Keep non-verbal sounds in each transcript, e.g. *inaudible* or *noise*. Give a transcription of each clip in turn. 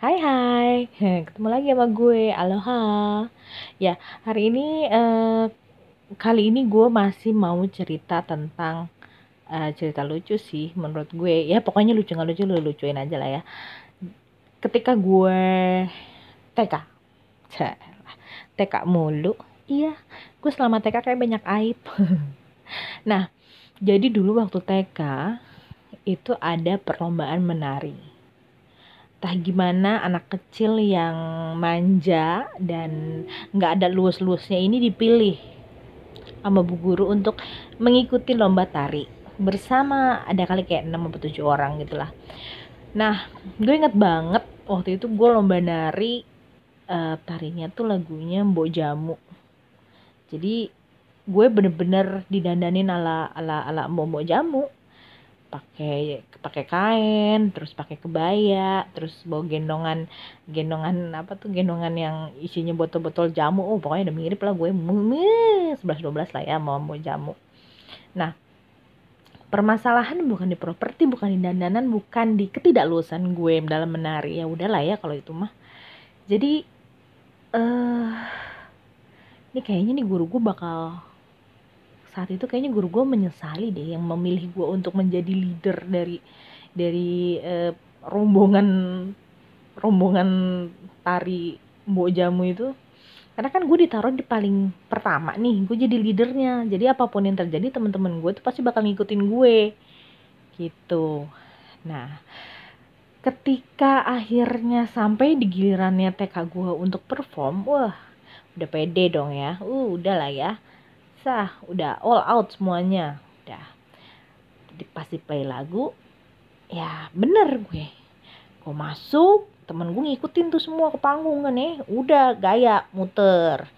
Hai hai, *laughs* ketemu lagi sama gue, aloha. Ya, hari ini, eh, kali ini gue masih mau cerita tentang eh, cerita lucu sih menurut gue. Ya pokoknya lucu nggak lucu, lu lucuin aja lah ya. Ketika gue TK TK mulu. Iya, gue selama TK kayak banyak aib. *laughs* Nah, jadi dulu waktu TK itu ada perlombaan menari entah gimana anak kecil yang manja dan nggak ada luas-luasnya ini dipilih sama bu guru untuk mengikuti lomba tari. Bersama ada kali kayak 6 atau 7 orang gitu lah. Nah gue inget banget waktu itu gue lomba nari uh, tarinya tuh lagunya Mbok Jamu. Jadi gue bener-bener didandanin ala ala ala Mbok Mbok Jamu pakai pakai kain terus pakai kebaya terus bawa gendongan gendongan apa tuh gendongan yang isinya botol-botol jamu. Oh pokoknya udah mirip lah gue. Sebelas dua belas lah ya mau mau jamu. Nah permasalahan bukan di properti bukan di dandanan bukan di ketidaklulusan gue dalam menari. Ya udahlah ya kalau itu mah. Jadi eh uh, ini kayaknya nih guru gue bakal saat itu kayaknya guru gue menyesali deh yang memilih gue untuk menjadi leader dari dari eh, rombongan rombongan tari Mbok Jamu itu. Karena kan gue ditaruh di paling pertama nih gue jadi leadernya. Jadi apa pun yang terjadi teman-teman gue tuh pasti bakal ngikutin gue. Gitu. Nah ketika akhirnya sampai di gilirannya TK gue untuk perform wah udah pede dong ya. Uh udah lah ya sah udah all out semuanya. Udah. Pasti play lagu ya bener gue. Gue masuk temen gue ngikutin tuh semua ke panggung kan ya. Udah gaya muter.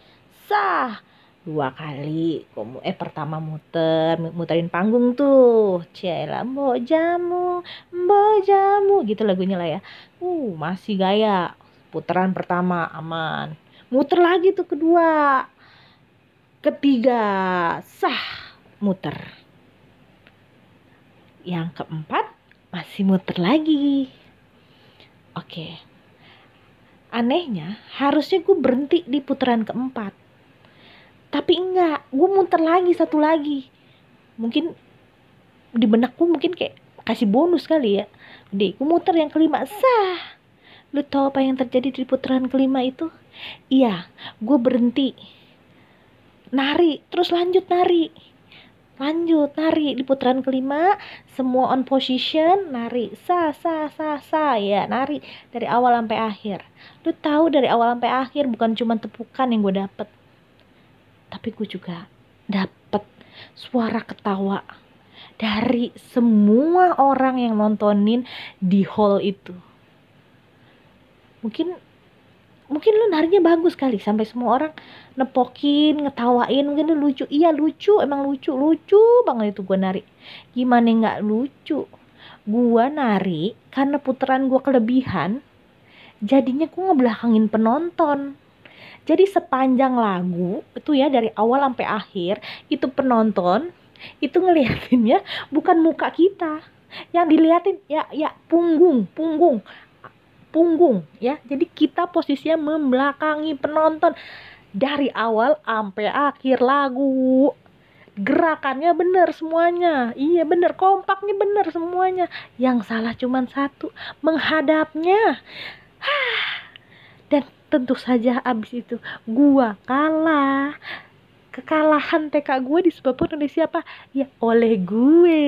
Sah dua kali eh pertama muter muterin panggung tuh. Cila mbok jamu mbok jamu gitu lagunya lah ya. Uh masih gaya. Putaran pertama aman. Muter lagi tuh kedua ketiga sah muter. Yang keempat masih muter lagi. Oke. Anehnya harusnya gue berhenti di putaran keempat. Tapi enggak gue muter lagi satu lagi. Mungkin di benak gue mungkin kayak kasih bonus kali ya. Jadi gue muter yang kelima sah. Lu tau apa yang terjadi di putaran kelima itu? Iya gue berhenti nari terus lanjut nari. Lanjut nari di putaran kelima semua on position nari. Sa sa sa sa. Ya nari dari awal sampai akhir. Lu tahu dari awal sampai akhir bukan cuma tepukan yang gue dapet. Tapi gue juga dapet suara ketawa dari semua orang yang nontonin di hall itu. Mungkin mungkin lu narinya bagus kali sampai semua orang nepokin ngetawain mungkin lu lucu. Iya lucu emang lucu lucu banget itu gue nari gimana nggak lucu? Gue nari karena putaran gue kelebihan jadinya gue ngebelakangin penonton. Jadi sepanjang lagu itu ya dari awal sampai akhir itu penonton itu ngeliatinnya bukan muka kita. Yang diliatin ya ya punggung punggung punggung ya. Jadi kita posisinya membelakangi penonton dari awal sampai akhir lagu. Gerakannya bener semuanya. Iya bener, kompaknya bener semuanya. Yang salah cuma satu, menghadapnya. Dan tentu saja abis itu gua kalah. Kekalahan TK gue disebabkan oleh siapa? Ya oleh gue.